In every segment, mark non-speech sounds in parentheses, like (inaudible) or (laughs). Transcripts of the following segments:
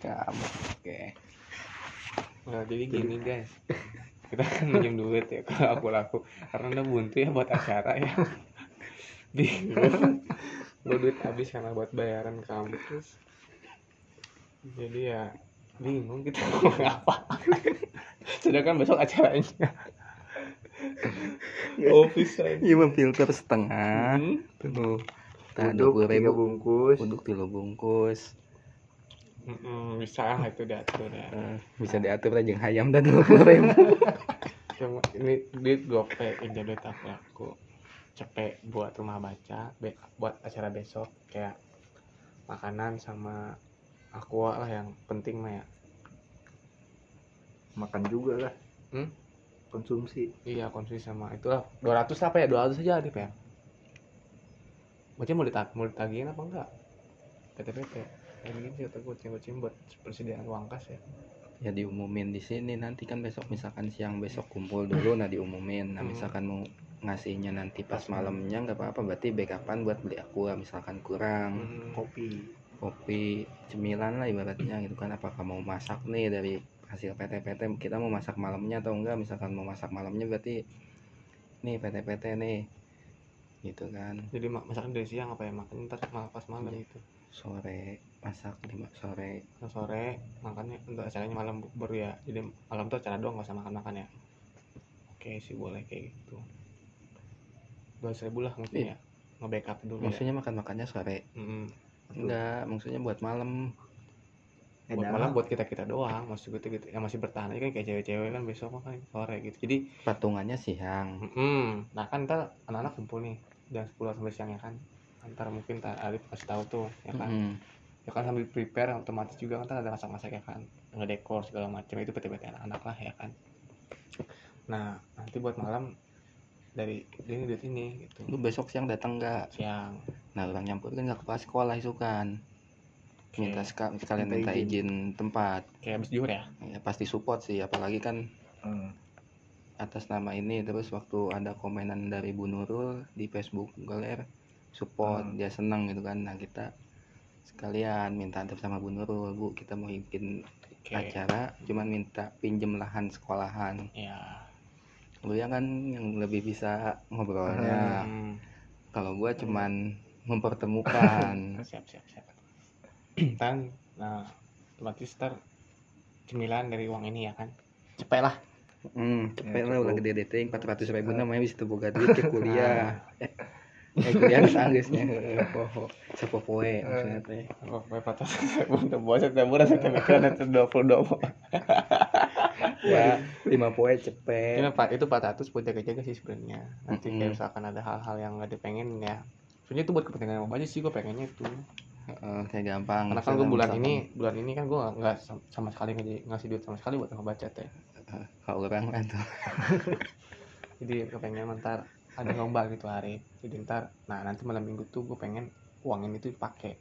kamu oke. Nah, jadi gini (laughs) guys. Kita kan minjem duit ya kalau aku laku. Karena udah buntu ya buat acara ya. (laughs) Bingung. Lo duit habis karena buat bayaran kampus jadi ya bingung kita mau apa. (laughs) Sedangkan besok acaranya. Office aja iya filter setengah. Hmm. tuh puluh tiga ribu. bungkus. untuk tiga bungkus Mm-mm, bisa lah itu diatur ya. Eh, bisa diatur aja yang hayam dan dua puluh ribu Cuma ini duit gope ini duit aku aku. Cepet buat rumah baca be- buat acara besok kayak makanan sama aqua lah yang penting mah ya. Makan juga lah. Hmm? Konsumsi. iya konsumsi sama itulah 200 apa ya? 200 aja Adip ya Bocah mau ditag mau ditagihin apa enggak? PT-PT kayak gini sih kata gue kucing buat persediaan uang kas ya. Ya diumumin di sini. Nanti kan besok misalkan siang besok kumpul dulu nah diumumin. Nah Hmm. misalkan mau ngasihnya nanti pas malamnya nggak apa-apa. Berarti backupan buat beli aqua misalkan kurang. Hmm. Kopi. kopi cemilan lah ibaratnya gitu kan. Apakah mau masak nih dari hasil PT-PT kita mau masak malamnya atau enggak? Misalkan mau masak malamnya berarti nih PT-PT nih. Gitu kan. Jadi mak masakan dari siang apa ya? Makan ntar malah pas malam Iya. itu sore masak lima sore. Nah, sore makannya untuk acaranya malam baru ya. Jadi malam tuh acara doang gak usah makan makan ya. Oke sih boleh kayak gitu. Dua ribu lah mungkin Iya. ya. Nge-backup dulu maksudnya makan makannya sore. Ya Mm-mm. enggak maksudnya buat malam. Buat Enak. malam buat kita kita doang maksud gue tuh gitu. Yang masih bertahan aja kan kayak cewek-cewek kan besok makan sore gitu. Jadi patungannya siang. Mm nah kan ntar anak-anak kumpul nih. Jam 10 sampai siang ya kan. Antar mungkin ntar Alif kasih tahu tuh ya kan. Mm-mm. Ya kan sambil prepare otomatis juga kan ada masak-masak ya kan ngedekor segala macam itu PT-PT anak-anak lah ya kan. Nah nanti buat malam dari ini duit ini gitu. Lu besok siang datang nggak? Siang. Nah orang nyampur kan nggak? Kepala sekolah isukan Oke. minta seka- sekalian Minta minta izin. tempat. Kayak habis juhur ya? Ya pasti support sih apalagi kan Hmm. atas nama ini terus waktu ada komenan dari Bu Nurul di Facebook Goler support Hmm. dia senang gitu kan. Nah kita sekalian minta antar sama Bu Nurul. Bu kita mau bikin oke. acara cuman minta pinjem lahan sekolahan. Ya lu ya kan yang lebih bisa ngobrolnya. Hmm. kalau gua cuman mempertemukan. (laughs) Siap siap siap. Kan nah otomatis ntar cemilan dari uang ini ya kan? Cepet lah. Hmm, cepet Ya, lah cukup. gede deting 400 ribu namanya bisa boga duit ke kuliah. (laughs) eh, eh, kuliah geus anggeusnya poho sepopoe maksudnya teh. oh gue patah untuk bos saya murah saya mikir ada dua puluh dua (laughs) Ya, 5 poe cepet. pak itu 400 buat jaga-jaga sih sebenarnya. Nanti kayak misalkan ada hal-hal yang nggak dipengen ya. Sebenarnya itu buat kepentingan apa aja sih gue pengennya itu. Heeh, kayak gampang. Karena kan gue bulan misalkan, ini bulan ini kan gue nggak sam- sama sekali ngasih, ngasih duit sama sekali buat ngebaca teh. eh, kalau orang kan tuh. (laughs) Jadi kepengen ntar ada lomba gitu hari. Jadi ntar nah nanti malam minggu tuh gue pengen uangin itu dipakai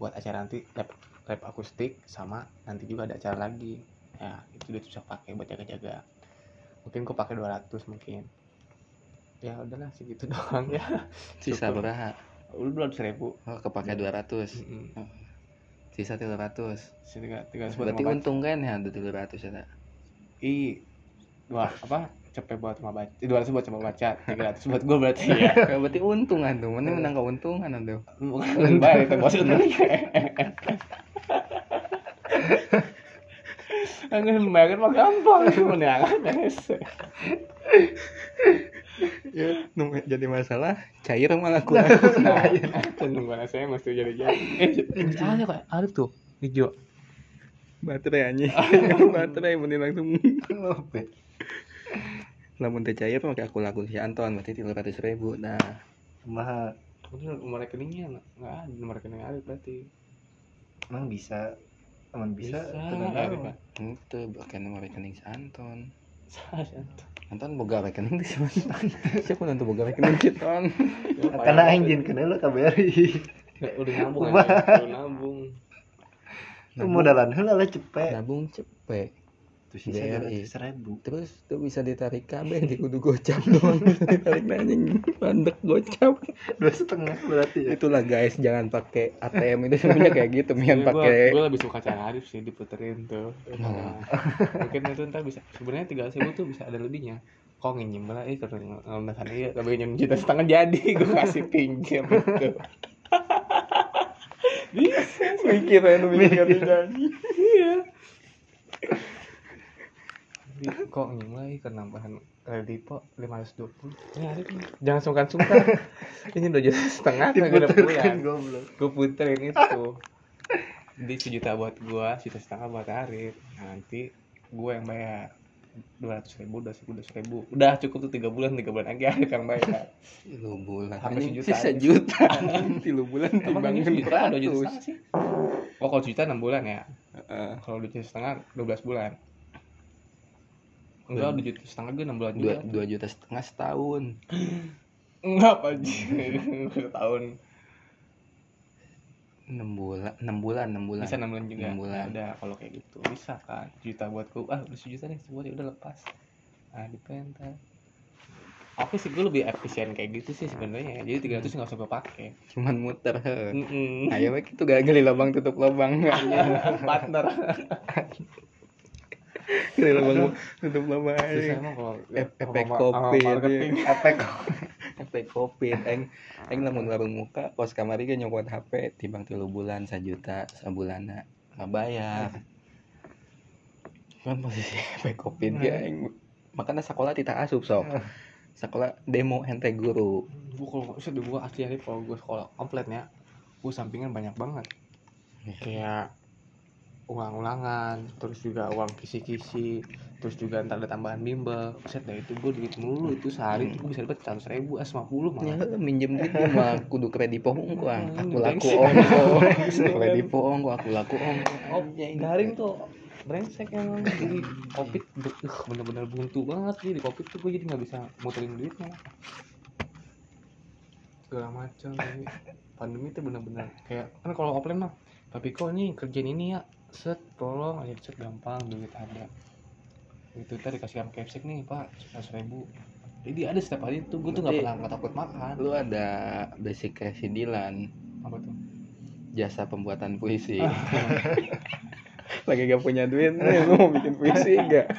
buat acara nanti lab, lab akustik sama nanti juga ada acara lagi. Ya itu duit bisa pakai buat jaga-jaga. Mungkin gue pakai 200 mungkin. Ya udahlah segitu (laughs) doang ya. Sisa berapa? Udah dua ratus ribu. Oh, kepake 200. Mm-mm. Sisa 300. Tiga tiga ratus buat Berarti rumah baca. untung kan ya ada 200 ya. I dua apa? Cepet buat rumah baca. Dua ratus buat rumah baca. Tiga ratus buat gue berarti ya. Berarti untung kan tuh. Mana menang keuntungan tuh. Bukan bayar itu bos itu. Enggak bayar mah gampang menangan guys. Ya, jadi masalah cair malah kurang. Nah, mana saya mesti jadi jadi. Eh, ada kok, ada tuh hijau. baterai anjing. (laughs) baterai mending langsung lamun teh cair pakai aku lagu si Anton berarti tiga ratus ribu. Nah. Mah Itu nomor rekeningnya nggak ada nomor rekening ada berarti. emang bisa emang bisa, Bisa, tenang itu pakai nomor rekening si Anton. Sih, Anton. Anton boga rekening di si Anton (laughs) siapa nanti boga rekening si Anton karena anjing kena lo Nggak, udah aja udah nabung. Modalan heula lah cepet nabung cepet Terus sisa dua BRI. ratus ribu. terus tuh bisa ditarik KB di kudu gocap doang (laughs) ditarik anjing mandek gocap Dua setengah berarti ya. itulah guys jangan pakai ATM itu sebenarnya kayak gitu mian gue pakai gue lebih suka cara Arif sih diputerin tuh Nah. mungkin itu ntar bisa sebenarnya tiga ribu tuh bisa ada lebihnya kok nginjem lah eh kalau ngelunasan iya tapi nginjem juta setengah jadi (laughs) gue kasih pinjam gitu (laughs) bisa mikir lu mikir janji iya Di- kok nginjem lagi ke nambahan kredipo 520 ini Arif nih jangan sungkan-sungkan. (laughs) Ini udah juta setengah kagak ada Diputerkan pulang gue puterin itu. (laughs) Jadi sejuta buat gue sejuta setengah buat Arif. Nah, nanti gue yang bayar. dua ratus ribu dua ribu dua ribu udah cukup tuh tiga bulan tiga bulan lagi Arif yang bayar. Lu bulan. Sampai anjing sejuta? sisa aja. juta (laughs) lu bulan timbangin sejuta dua juta sih oh kalau sejuta enam bulan ya? Heeh. kalau dua juta setengah dua belas bulan enggak dua juta setengah gue enam bulan dua juga. dua juta setengah setahun. (gasps) Enggak apa aja (laughs) tahun. Enam bulan enam bulan enam bulan. Bisa enam bulan juga? Enam bulan. Udah kalau kayak gitu bisa kan juta buat gue ah udah sejuta nih sebuah ya udah lepas. Ah di pentas. Aku sih gue lebih efisien kayak gitu sih sebenarnya. Jadi tiga ratus nggak usah gue pakai. Cuman muter he. Mm-mm. ayo wek itu gak gali lubang tutup lubang. Partner (laughs) gali lubang tutup susah aja. efek (laughs) kopi. Efek efek covid eng eng lamun warung muka pos kamari ge nyokot HP timbang tilu bulan sajuta sabulana. Nggak bayar kan posisi (laughs) efek covid ge eng makanya sekolah tidak asup sok. Sekolah demo ente guru. Gue kalau bisa gue asli hari kalau gue sekolah kompletnya gue sampingan banyak banget. Kayak ulang-ulangan terus juga uang kisi-kisi terus juga ntar ada tambahan bimbel. Set dari itu gue duit mulu itu sehari tuh gue bisa dapat seratus ribu as lima puluh ya malah minjem duit mah kudu kredipo ongko ang. aku Hmm, laku brengsek. ongko (laughs) kredipo ongko aku laku ongko oh garing tuh. Brengsek emang. Jadi covid uh, bener-bener buntu banget. Sih di covid tuh gue jadi nggak bisa muterin duitnya. Segala macam ini pandemi tuh bener-bener kayak kan kalau offline mah tapi kok nih kerjaan ini ya set tolong. Aja set gampang duit ada. Itu tadi dikasih sama capsek nih pak. Seratus ribu jadi ada setiap hari tuh gue tuh nggak pernah nggak takut makan. lu ada basic residilan apa tuh? Jasa pembuatan puisi. (laughs) Lagi gak punya duit nih lu mau bikin puisi gak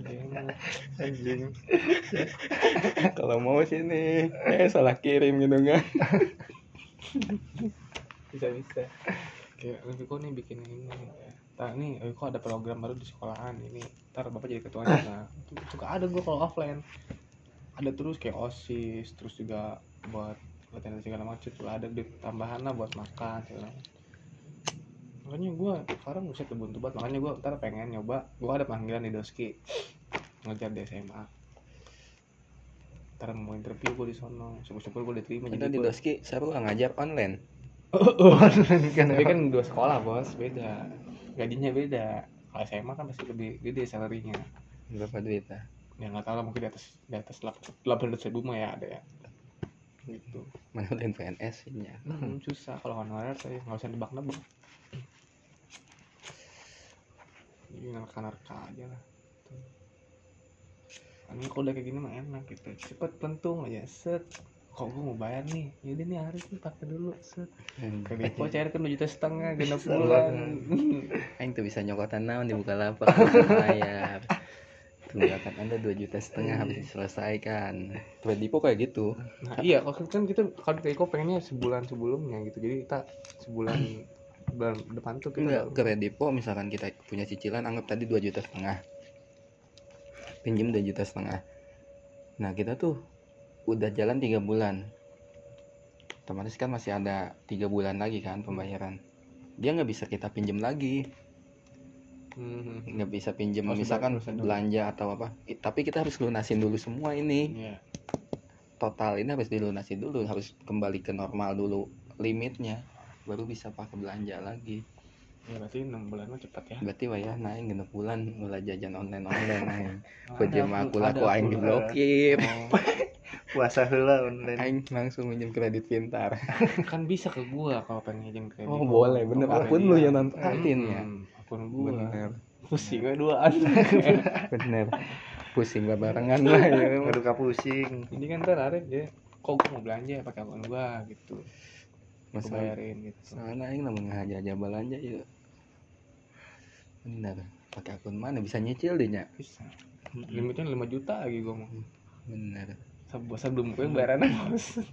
emang. anjing. Kalau mau sini eh salah kirim gitu kan. Bisa bisa kayak lebih kok nih bikin ini Ntar nih, eh, kok ada program baru di sekolahan ini. Ntar bapak jadi ketuanya. Nah, itu suka ada gue kalau offline. Ada terus kayak osis, terus juga buat latihan segala macam. Tuh ada duit tambahan lah buat makan segala. Makanya gue sekarang bisa buntu banget. Makanya gue ntar pengen nyoba. Gue ada panggilan di Doski ngejar di SMA. Ntar mau interview gue di sono. Syukur-syukur gue diterima. kita Jadi di gua- doski seru nggak ngajar online tapi kan dua sekolah bos. Beda. Gajinya beda. Kalau SMA kan pasti lebih gede salarinya berapa duit ah ya nggak tahu lah mungkin di atas di atas delapan ratus ribu mah ya ada ya. Gitu. Mana udah PNS nya? Hmm, susah. Kalau honorer saya nggak usah nebak nebak ini nerka nerka aja lah. Ini kalau udah kayak gini mah enak gitu. Cepet pentung aja set kok gue mau bayar nih? Yaudah nih harus nih pakai dulu. Set. Kredit kok cair kan dua juta setengah genap bulan. (laughs) Aing tuh bisa nyokotan naon di Bukalapak (laughs) bayar. Tunggakan anda dua juta setengah habis diselesaikan. Kredipo kayak gitu. Nah iya, kalau kan kita kalau Eko pengennya sebulan sebelumnya gitu. Jadi kita sebulan (clears throat) bulan depan tuh kita enggak kredipo misalkan kita punya cicilan anggap tadi dua juta setengah. Pinjem dua juta setengah. Nah kita tuh udah jalan tiga bulan. Otomatis kan masih ada tiga bulan lagi kan pembayaran. Dia nggak bisa kita pinjem lagi. Hmm, nggak bisa pinjem misalkan belanja atau apa. Tapi kita harus lunasin dulu semua ini. Iya. total ini harus dilunasi dulu harus kembali ke normal dulu limitnya baru bisa pakai belanja lagi. Ya berarti enam bulan mah cepat ya. berarti wah ya naik genep bulan mulai jajan online online naik Pejam aku- laku aing diblokir. Oh, puasa heula online. Aing langsung minjem kredit pintar. (laughs) Kan bisa ke gua kalau pengen izin kredit. oh boleh bener. Kalau akun lu yang nantain ya Hmm, Akun gua. bener. Pusing we duaan. (laughs) Bener. Pusing lah barengan lah ya (laughs) Aduh pusing. ini kan ntar Arif ya kok gue mau belanja pakai akun gua? Gitu. Masalah. bayarin gitu. Soalnya aing lamun ngajaja belanja ya. Bener. Pakai akun mana? Bisa nyicil deh nya bisa. Limitnya 5 juta lagi gue mau bener Seb- sebelum gue bayarannya bos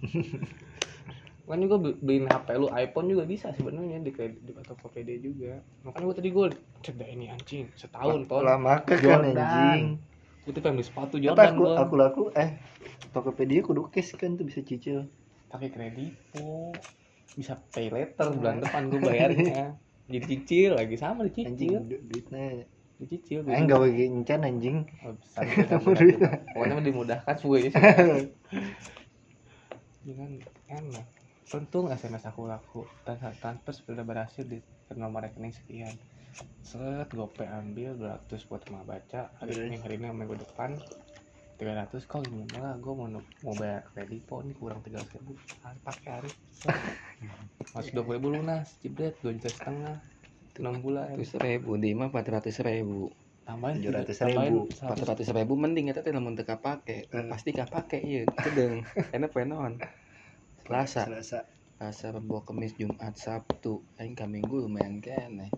kan juga be- beliin HP lu iPhone juga bisa sebenarnya di di Tokopedia juga. Makanya gue tadi gue cek dah ini anjing setahun ton. Lama ke kan anjing. gue tuh pengen beli sepatu Jordan aku gue aku laku? Eh Tokopedia kudu cash kan tuh bisa cicil. pakai kredivo bisa pay later bulan depan gue bayarnya. (laughs) Jadi cicil lagi sama Anjing dicicil du- duitnya. Dicicil Eh enggak bagi encan anjing. Oh, bisa, bisa, bisa. pokoknya dimudahkan semuanya sih Ini kan enak untung SMS aku laku. Transfer sudah berhasil di nomor rekening sekian. Set gope ambil 200 buat rumah baca. Hari ini hari ini minggu depan 300 kok gimana lah gue mau mau bayar kredivo nih kurang 300 ribu? Pakai hari. (laughs) Masuk 20 ribu lunas jebret 2 juta setengah 6 bulan. Ratus ribu di mah empat ratus ribu. Tambahin 700 tambahin ribu. 400 ratus ribu mending eta teh lamun teu kapake. Hmm. pasti kapake ieu kedeng enak poe naon? Selasa. Selasa. Selasa Rabu Kamis Jumat Sabtu. Aing ka Minggu lumayan kene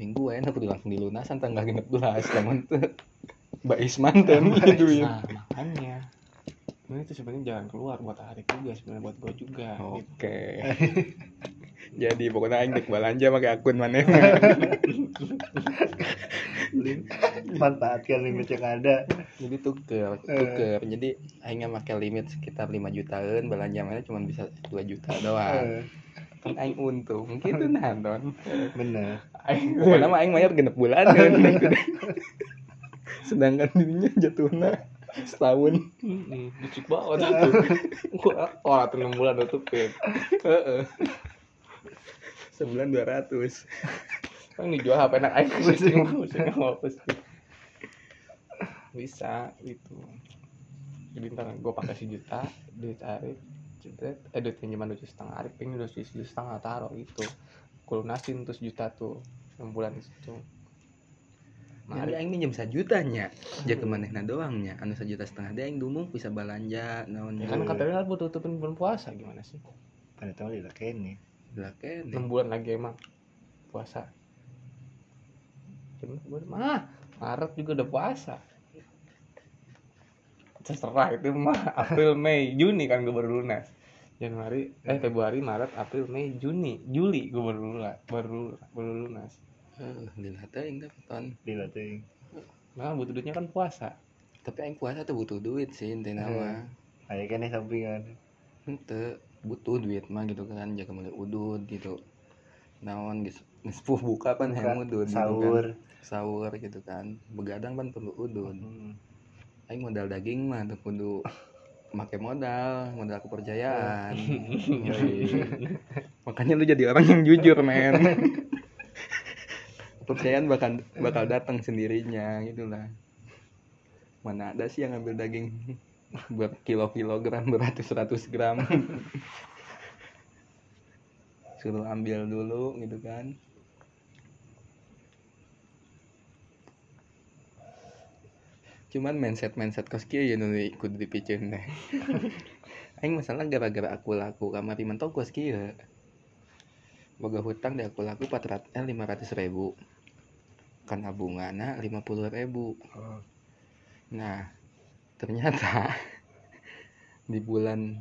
Minggu enak kudu langsung dilunasan tanggal 16 lamun teu. (laughs) Mbak Isman teh duit. Nah, makanya. (laughs) Ini tuh sebenarnya jangan keluar buat hari juga sebenarnya buat gue juga gitu. (laughs) Jadi pokoknya aing dek (laughs) belanja pakai akun mana? Lim- Manfaatkan limit yang ada. Jadi tuker, tuker. Jadi aing make limit sekitar 5 jutaan, belanja mana cuma bisa 2 juta doang. Eh, Kan aing untung. Gitu nah, Don. Bener. Aing pokoknya mah aing bayar genep bulan (laughs) kan. Sedangkan dirinya jatuhnya setahun. Hmm, licik banget tuh. (laughs) Gua oh, tuh 6 bulan tutupin. Heeh. Sebulan 200. Kan dijual HP enak aing pusing, pusing ngapus. Bisa gitu. Jadi ntar gue pakai sejuta, duit Arif, jebret, eh duit pinjaman dua setengah Arif, pengen dua juta setengah taruh gitu. Gue lunasin tuh sejuta tuh, 6 bulan itu. Nah, Jadi aing minjem sajutanya, ja kemanehna doangnya, anu sajuta setengah dia aing dumung bisa belanja naon ya kan katanya buat tutupin bulan puasa gimana sih? Pada tahu di ini. Lah kene. 6 bulan lagi emang puasa Cuman bulan mah Maret juga udah puasa terserah itu mah (laughs) April Mei Juni kan gue baru lunas Januari eh Februari Maret April Mei Juni Juli gue baru lunas baru baru lunas lila teh aing dapat ton. Nah butuh duitnya kan puasa Tapi aing puasa tuh butuh duit sih intinya mah. Ayo kan sampingan. Henteu butuh duit mah gitu kan jaga mulai udud gitu. Naon geus geus puh buka kan hayang udud gitu kan. Sahur. Sahur gitu kan. Begadang kan perlu udud. Hmm. Aing modal daging mah tuh kudu make modal, modal kepercayaan. (laughs) (laughs) Makanya lu jadi orang yang jujur, men. (laughs) Kepercayaan bakal bakal datang sendirinya gitu lah. Mana ada sih yang ngambil daging buat kilo-kilogram (laughs) beratus-ratus gram. Suruh ambil dulu gitu kan. Cuman mindset mindset kos kieu ya nu ikut dipiceun teh. (laughs) Aing masalah gara-gara aku laku kamari mentok kos kieu. Boga hutang di aku laku 400 eh 500 ribu. Karena bungana 50 ribu. Oh. Nah, ternyata (laughs) di bulan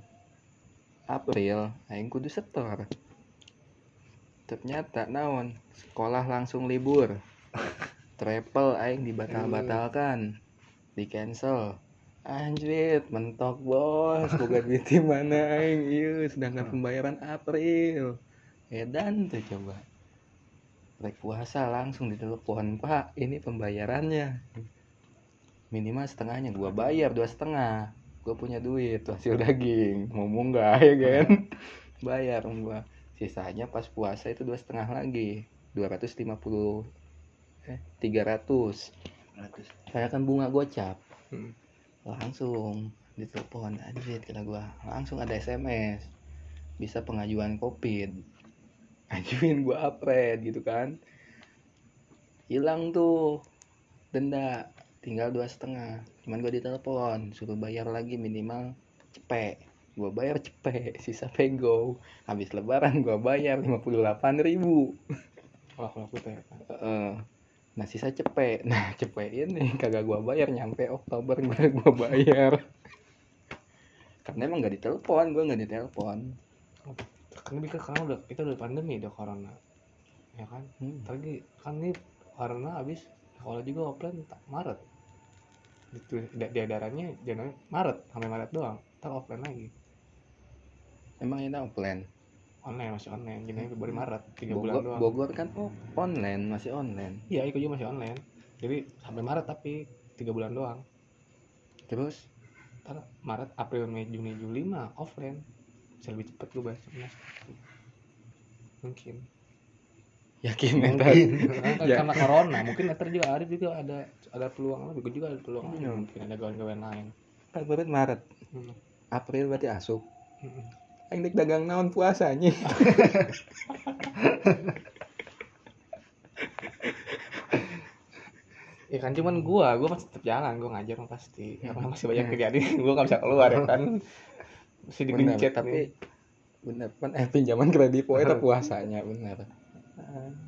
April aing kudu setor. Ternyata naon, sekolah langsung libur. Travel aing dibatal-batalkan. Di cancel. Anjrit, mentok bos, boga duit mana aing ieu sedangkan pembayaran April. Edan tuh coba. Rek puasa langsung ditelepon, "Pak, ini pembayarannya." Minimal setengahnya. Gua bayar dua setengah. Gua punya duit. (laughs) Hasil daging ngomong nggak ya kan? Bayar gua. Sisanya pas puasa itu dua setengah lagi. 250 eh 300 Ratus. saya kan bunga gocap Hmm. langsung ditelepon anjir kata gua. Langsung ada SMS bisa pengajuan covid. (laughs) Ajuin gua upgrade gitu kan? Hilang tuh denda tinggal dua setengah. Cuman gue ditelepon suruh bayar lagi minimal cepet gue bayar cepet (laughs) sisa pego habis lebaran gue bayar 58.000 ribu. Kalau kalau aku teh. Heeh. nah sisa cepet (laughs) nah cepet ini kagak gua bayar nyampe Oktober gua (laughs) gua bayar. Karena emang gak ditelepon gua nggak ditelepon. Kan pikir karena udah kita udah pandemi udah corona. Ya kan? Hmm. lagi kan ini karena habis sekolah juga offline tak Maret itu di daerahnya Januari Maret sampai Maret doang. Tak offline lagi. Emang ini offline? Online masih online. Januari Februari Maret tiga bulan doang. Bogor kan oh, online masih online. Iya itu juga masih online. Jadi sampai Maret tapi tiga bulan doang. Terus? Ntar Maret April Mei Juni Juli mah offline. Bisa lebih cepet gue bahas mungkin yakin Mungkin. (laughs) ntar Kan Ya. karena corona mungkin ntar juga Arif juga ada ada peluang lebih gue juga ada peluang. Hmm. mungkin ada gawan-gawan lain kan berarti Maret Hmm. April berarti asup Hmm. Aing dagang naon puasanya (laughs) Ya kan cuman gua, gua masih tetap jalan, gua ngajar mah pasti. Hmm. Karena masih banyak kejadian, gua nggak bisa keluar ya kan. Masih digencet tapi bener kan eh pinjaman kredit poe itu puasanya bener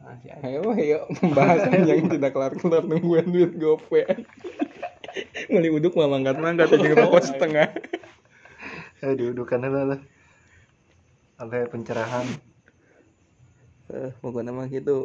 Masih ada. ayo ayo pembahasan yang tidak kelar kelar nungguin duit gope (laughs) Meli uduk mah mangkat mangkat aja rokok setengah Eh diudukan dulu lah. Sampai pencerahan. eh pokoknya mah gitu